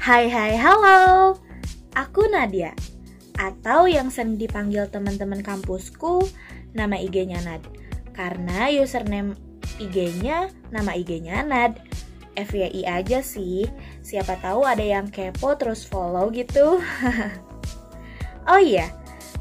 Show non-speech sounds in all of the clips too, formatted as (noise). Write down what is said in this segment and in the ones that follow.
Hai hai halo. Aku Nadia Atau yang sering dipanggil teman-teman kampusku Nama IG-nya Nad. Karena username IG-nya Nama IG-nya Nad. FYI aja sih. Siapa tahu ada yang kepo terus follow gitu. (laughs) Oh iya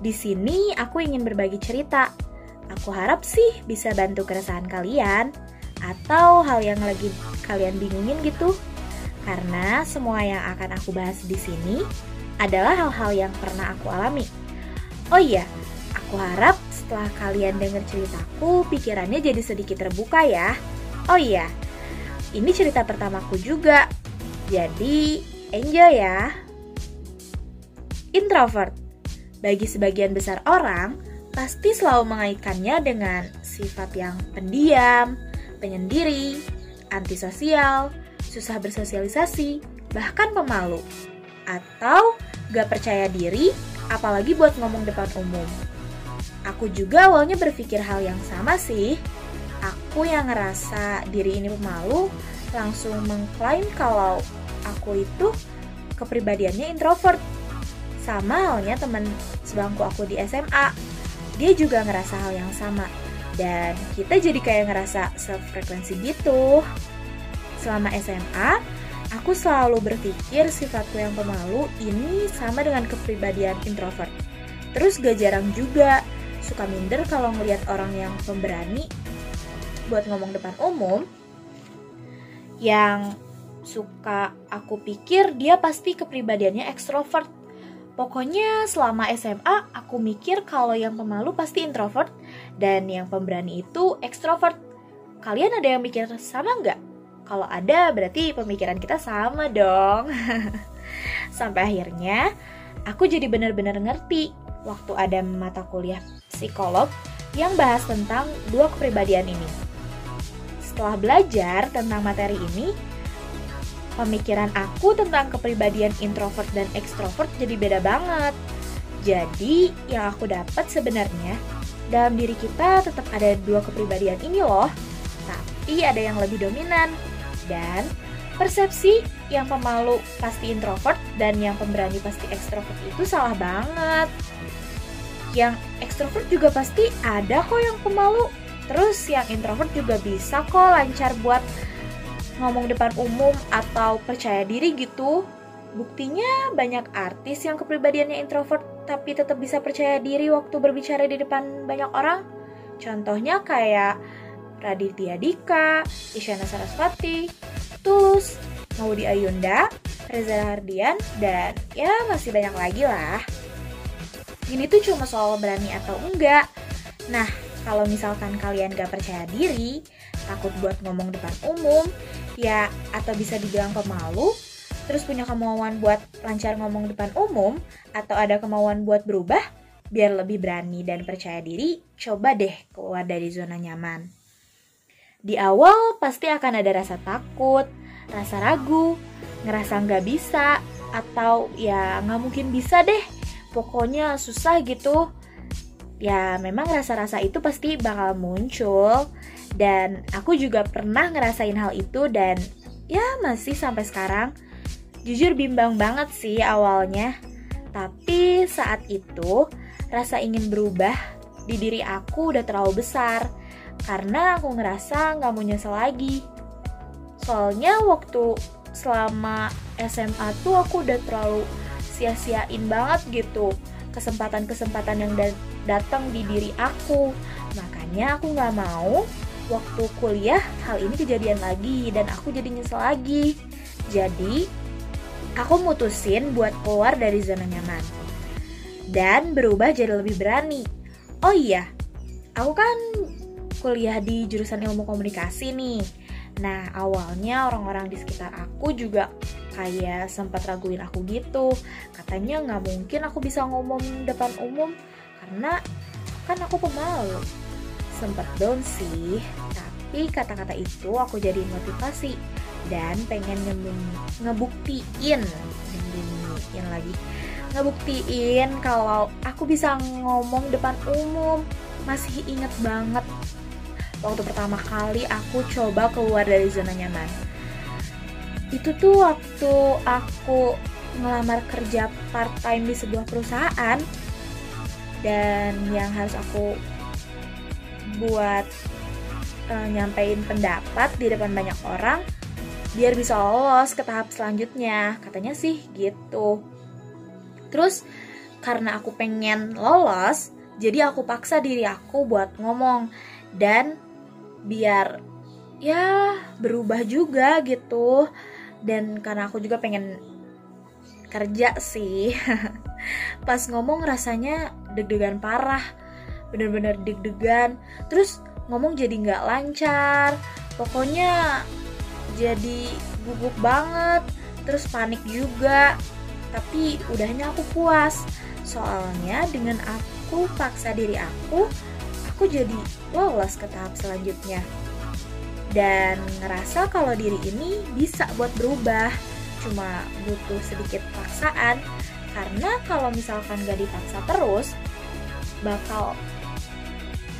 di sini aku ingin berbagi cerita. Aku harap sih bisa bantu keresahan kalian atau hal yang lagi kalian bingungin gitu. Karena semua yang akan aku bahas di sini adalah hal-hal yang pernah aku alami. Oh iya, aku harap setelah kalian dengar ceritaku, pikirannya jadi sedikit terbuka ya. Oh iya, ini cerita pertamaku juga. Jadi, enjoy ya. Introvert. Bagi sebagian besar orang, pasti selalu mengaitkannya dengan sifat yang pendiam, penyendiri, antisosial, susah bersosialisasi, bahkan pemalu, atau gak percaya diri, apalagi buat ngomong depan umum. Aku juga awalnya berpikir hal yang sama sih. Aku yang ngerasa diri ini pemalu, langsung mengklaim kalau aku itu kepribadiannya introvert. Sama halnya teman sebangku aku di SMA. Dia juga ngerasa hal yang sama. Dan kita jadi kayak ngerasa self-frekuensi gitu. Selama SMA, aku selalu berpikir sifatku yang pemalu ini sama dengan kepribadian introvert. Terus gak jarang juga suka minder kalau ngelihat orang yang pemberani buat ngomong depan umum yang suka aku pikir dia pasti kepribadiannya ekstrovert. Pokoknya selama SMA aku mikir kalau yang pemalu pasti introvert dan yang pemberani itu ekstrovert. Kalian ada yang mikir sama nggak? Kalau ada, berarti pemikiran kita sama dong. (laughs) Sampai akhirnya, aku jadi benar-benar ngerti waktu ada mata kuliah psikolog yang bahas tentang dua kepribadian ini. Setelah belajar tentang materi ini, pemikiran aku tentang kepribadian introvert dan ekstrovert jadi beda banget. Jadi, yang aku dapat sebenarnya dalam diri kita tetap ada dua kepribadian ini loh, tapi ada yang lebih dominan. Dan persepsi yang pemalu pasti introvert dan yang pemberani pasti ekstrovert itu salah banget. Yang ekstrovert juga pasti ada kok yang pemalu. Terus yang introvert juga bisa kok lancar buat ngomong depan umum atau percaya diri gitu. Buktinya banyak artis yang kepribadiannya introvert tapi tetap bisa percaya diri waktu berbicara di depan banyak orang. Contohnya kayak Raditya Dika, Isyana Sarasvati, Tulus, Maudi Ayunda, Reza Hardian, dan ya masih banyak lagi lah. Ini tuh cuma soal berani atau enggak. Nah, kalau misalkan kalian gak percaya diri, takut buat ngomong depan umum, ya atau bisa dibilang pemalu, terus punya kemauan buat lancar ngomong depan umum, atau ada kemauan buat berubah, biar lebih berani dan percaya diri, coba deh keluar dari zona nyaman. Di awal pasti akan ada rasa takut, rasa ragu, ngerasa nggak bisa, atau ya nggak mungkin bisa deh. Pokoknya susah gitu. Ya memang rasa-rasa itu pasti bakal muncul. Dan aku juga pernah ngerasain hal itu dan ya masih sampai sekarang. Jujur bimbang banget sih awalnya. Tapi saat itu rasa ingin berubah di diri aku udah terlalu besar karena aku ngerasa nggak mau nyesel lagi. Soalnya waktu selama SMA tuh aku udah terlalu sia-siain banget gitu kesempatan-kesempatan yang datang di diri aku. Makanya aku nggak mau waktu kuliah hal ini kejadian lagi dan aku jadi nyesel lagi. Jadi aku mutusin buat keluar dari zona nyaman dan berubah jadi lebih berani. Oh iya, aku kan kuliah di jurusan ilmu komunikasi nih. Nah, awalnya orang-orang di sekitar aku juga kayak sempat raguin aku gitu. Katanya nggak mungkin aku bisa ngomong depan umum karena kan aku pemalu. Sempat down sih, tapi kata-kata itu aku jadi motivasi dan pengen ngebuktiin, ngebuktiin lagi, ngebuktiin kalau aku bisa ngomong depan umum. Masih inget banget waktu pertama kali aku coba keluar dari zona nyaman. itu tuh waktu aku ngelamar kerja part time di sebuah perusahaan dan yang harus aku buat uh, nyampein pendapat di depan banyak orang biar bisa lolos ke tahap selanjutnya. Katanya sih gitu. Terus karena aku pengen lolos jadi aku paksa diri aku buat ngomong. Dan biar ya berubah juga gitu. Dan karena aku juga pengen kerja sih (laughs) pas ngomong rasanya deg-degan parah bener-bener deg-degan. Terus ngomong jadi nggak lancar pokoknya jadi gugup banget terus panik juga. Tapi udahnya aku puas soalnya dengan aku paksa diri aku aku jadi lolos ke tahap selanjutnya. Dan ngerasa kalau diri ini bisa buat berubah cuma butuh sedikit paksaan. Karena kalau misalkan gak dipaksa terus bakal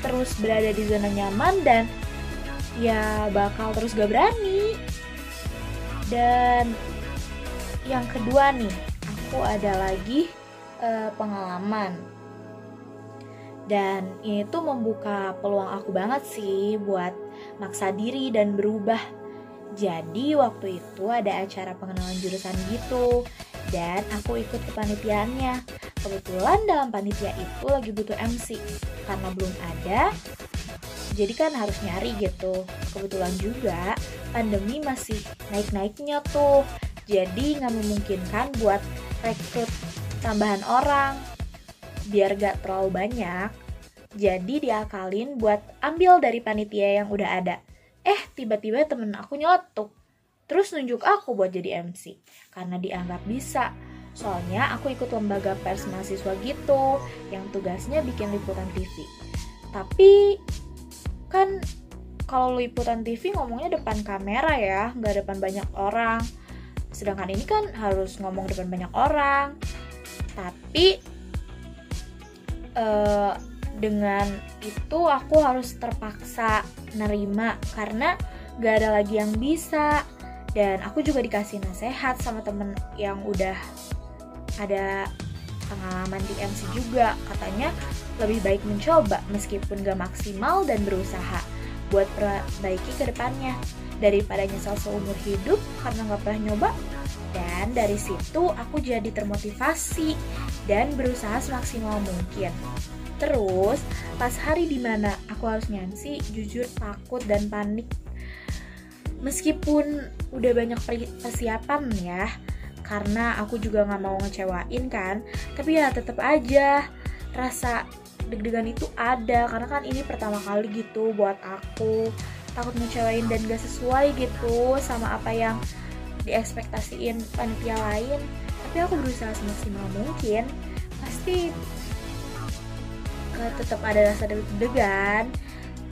terus berada di zona nyaman dan ya bakal terus gak berani. Dan yang kedua nih aku ada lagi uh, pengalaman dan ini tuh membuka peluang aku banget sih buat maksa diri dan berubah. Jadi waktu itu ada acara pengenalan jurusan gitu dan aku ikut kepanitiaannya. Kebetulan dalam panitia itu lagi butuh MC karena belum ada. Jadi kan harus nyari gitu. Kebetulan juga pandemi masih naik-naiknya tuh. Jadi nggak memungkinkan buat rekrut tambahan orang. Biar gak terlalu banyak, jadi diakalin buat ambil dari panitia yang udah ada. Eh, tiba-tiba temen aku nyeletuk. Terus nunjuk aku buat jadi MC. Karena dianggap bisa. Soalnya aku ikut lembaga pers mahasiswa gitu, yang tugasnya bikin liputan TV. Tapi, kan kalau liputan TV ngomongnya depan kamera ya, nggak depan banyak orang. Sedangkan ini kan harus ngomong depan banyak orang. Tapi, uh, dengan itu aku harus terpaksa nerima karena gak ada lagi yang bisa. Dan aku juga dikasih nasihat sama temen yang udah ada pengalaman di MC juga. Katanya lebih baik mencoba meskipun gak maksimal dan berusaha buat perbaiki ke depannya. Daripada nyesal seumur hidup karena gak pernah nyoba dan dari situ aku jadi termotivasi dan berusaha semaksimal mungkin Terus, pas hari di mana aku harus nyansi, jujur takut dan panik. Meskipun udah banyak persiapan ya, karena aku juga nggak mau ngecewain kan, tapi ya tetap aja rasa deg-degan itu ada karena kan ini pertama kali gitu buat aku takut ngecewain dan gak sesuai gitu sama apa yang diekspektasiin panitia lain tapi aku berusaha semaksimal mungkin pasti uh, tetap ada rasa deg-degan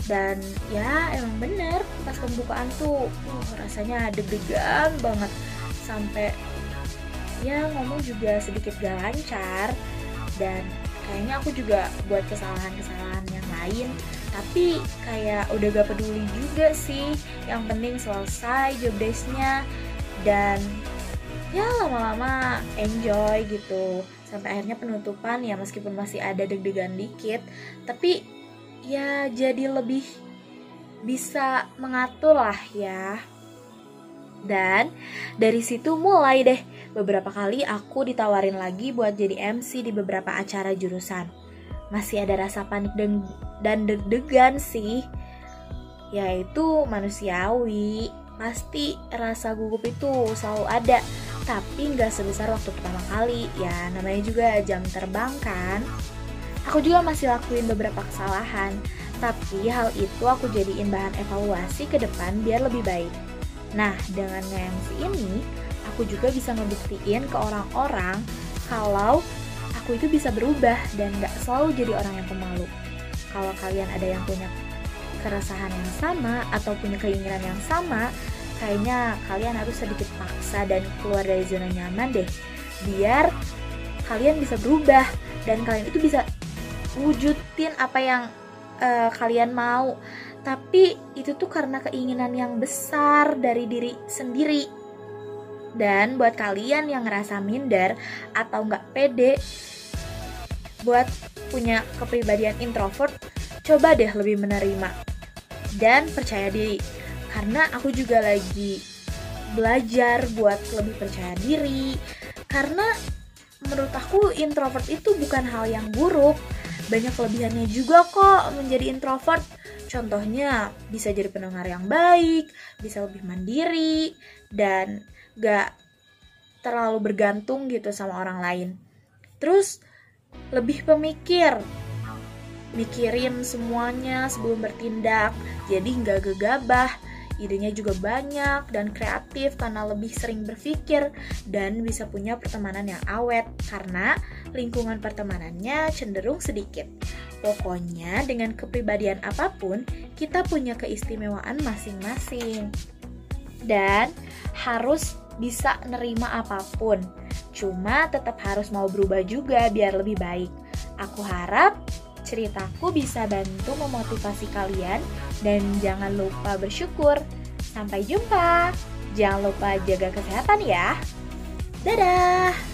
dan ya emang bener pas pembukaan tuh uh, rasanya deg-degan banget sampai ya ngomong juga sedikit gak lancar dan kayaknya aku juga buat kesalahan-kesalahan yang lain tapi kayak udah gak peduli juga sih yang penting selesai job desknya dan ya lama-lama enjoy gitu. Sampai akhirnya penutupan ya meskipun masih ada deg-degan dikit tapi ya jadi lebih bisa mengatur lah ya. Dan dari situ mulai deh beberapa kali aku ditawarin lagi buat jadi MC di beberapa acara jurusan. Masih ada rasa panik dan dan deg-degan sih yaitu manusiawi pasti rasa gugup itu selalu ada. Tapi nggak sebesar waktu pertama kali ya namanya juga jam terbang kan. Aku juga masih lakuin beberapa kesalahan tapi hal itu aku jadiin bahan evaluasi ke depan biar lebih baik. Nah dengan nge ini aku juga bisa ngebuktiin ke orang-orang kalau aku itu bisa berubah dan gak selalu jadi orang yang pemalu. Kalau kalian ada yang punya keresahan yang sama atau punya keinginan yang sama kayaknya kalian harus sedikit paksa dan keluar dari zona nyaman deh. Biar kalian bisa berubah dan kalian itu bisa wujudin apa yang uh, kalian mau. Tapi itu tuh karena keinginan yang besar dari diri sendiri. Dan buat kalian yang ngerasa minder atau nggak pede buat punya kepribadian introvert, coba deh lebih menerima dan percaya diri. Karena aku juga lagi belajar buat lebih percaya diri. Karena menurut aku introvert itu bukan hal yang buruk. Banyak kelebihannya juga kok menjadi introvert. Contohnya bisa jadi pendengar yang baik, bisa lebih mandiri, dan gak terlalu bergantung gitu sama orang lain. Terus lebih pemikir, mikirin semuanya sebelum bertindak, jadi nggak gegabah. Idenya juga banyak dan kreatif karena lebih sering berpikir dan bisa punya pertemanan yang awet karena lingkungan pertemanannya cenderung sedikit. Pokoknya dengan kepribadian apa pun, kita punya keistimewaan masing-masing. Dan harus bisa nerima apa pun. Cuma tetap harus mau berubah juga biar lebih baik. Aku harap ceritaku bisa bantu memotivasi kalian dan jangan lupa bersyukur. Sampai jumpa. Jangan lupa jaga kesehatan ya. Dadah.